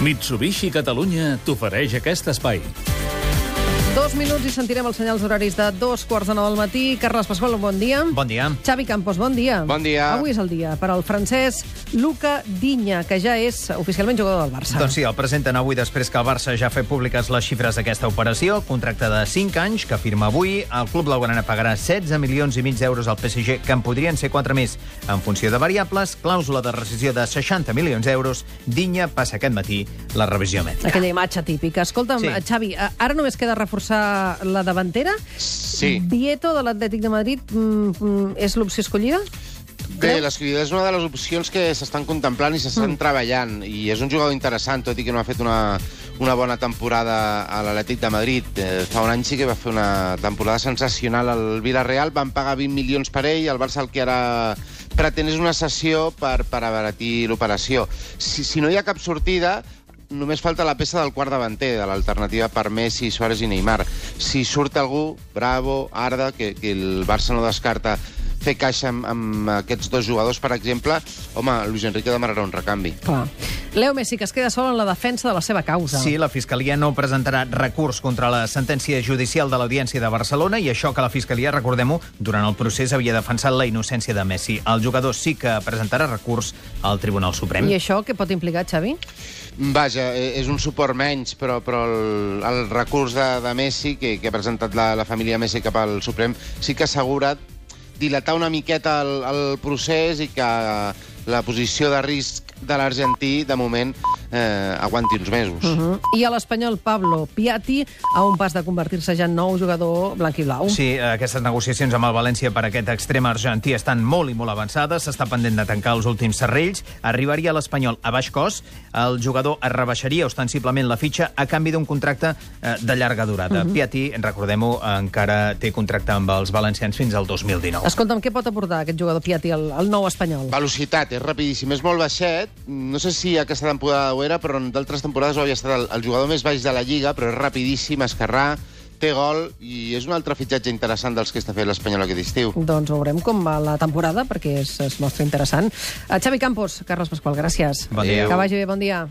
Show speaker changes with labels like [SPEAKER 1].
[SPEAKER 1] Mitsubishi Catalunya t'ofereix aquest espai.
[SPEAKER 2] Dos minuts i sentirem els senyals horaris de dos quarts de nou del matí. Carles Pasqual, bon dia.
[SPEAKER 3] Bon dia.
[SPEAKER 2] Xavi Campos, bon dia.
[SPEAKER 4] Bon dia.
[SPEAKER 2] Avui és el dia per al francès Luca Dinya, que ja és oficialment jugador del Barça.
[SPEAKER 3] Doncs sí, el presenten avui després que el Barça ja ha fet públiques les xifres d'aquesta operació. Contracte de 5 anys que firma avui. El club blaugrana pagarà 16 milions i mig d'euros al PSG, que en podrien ser 4 més. En funció de variables, clàusula de rescisió de 60 milions d'euros. Dinya passa aquest matí la revisió mèdica.
[SPEAKER 2] Aquella imatge típica. Escolta'm,
[SPEAKER 3] Sí.
[SPEAKER 2] Xavi, ara només queda reforçar la davantera.
[SPEAKER 4] Sí.
[SPEAKER 2] Vieto de l'Atlètic de Madrid mm, mm, és l'opció escollida?
[SPEAKER 4] Bé, l'escollida és una de les opcions que s'estan contemplant i s'estan mm. treballant. I és un jugador interessant, tot i que no ha fet una, una bona temporada a l'Atlètic de Madrid. Eh, fa un any sí que va fer una temporada sensacional al Villarreal. Van pagar 20 milions per ell. El Barça el que ara pretén és una sessió per, per abaratir l'operació. Si, si no hi ha cap sortida, només falta la peça del quart davanter, de l'alternativa per Messi, Suárez i Neymar. Si surt algú, Bravo, Arda, que, que el Barça no descarta fer caixa amb, amb aquests dos jugadors, per exemple, home, Luis Enrique demanarà un recanvi.
[SPEAKER 2] Clar. Leo Messi, que es queda sol en la defensa de la seva causa.
[SPEAKER 3] Sí, la Fiscalia no presentarà recurs contra la sentència judicial de l'Audiència de Barcelona i això que la Fiscalia, recordem-ho, durant el procés havia defensat la innocència de Messi. El jugador sí que presentarà recurs al Tribunal Suprem.
[SPEAKER 2] I això què pot implicar, Xavi?
[SPEAKER 4] Vaja, eh, és un suport menys, però, però el, el recurs de, de Messi, que, que ha presentat la, la família Messi cap al Suprem, sí que assegura dilatar una miqueta el, el procés i que la posició de risc de l'argentí, de moment, eh, aguanti uns mesos.
[SPEAKER 2] Uh -huh. I a l'espanyol Pablo Piatti, a un pas de convertir-se ja en nou jugador blanc i blau.
[SPEAKER 3] Sí, aquestes negociacions amb el València per aquest extrem argentí estan molt i molt avançades. S'està pendent de tancar els últims serrells. Arribaria a l'Espanyol a baix cost. El jugador es rebaixaria ostensiblement la fitxa a canvi d'un contracte eh, de llarga durada. Uh -huh. Piatti, recordem-ho, encara té contracte amb els valencians fins al 2019.
[SPEAKER 2] Escolta'm, què pot aportar aquest jugador Piatti al, al nou espanyol?
[SPEAKER 4] Velocitat, és rapidíssim, és molt baixet. No sé si aquesta temporada ho era, però en d'altres temporades ho havia estat el, el jugador més baix de la Lliga, però és rapidíssim, esquerrà, té gol, i és un altre fitxatge interessant dels que està fent l'Espanyol aquest estiu.
[SPEAKER 2] Doncs veurem com va la temporada, perquè es, es mostra interessant. Uh, Xavi Campos, Carles Pasqual, gràcies.
[SPEAKER 3] Bon dia.
[SPEAKER 2] Que vagi bé, bon dia.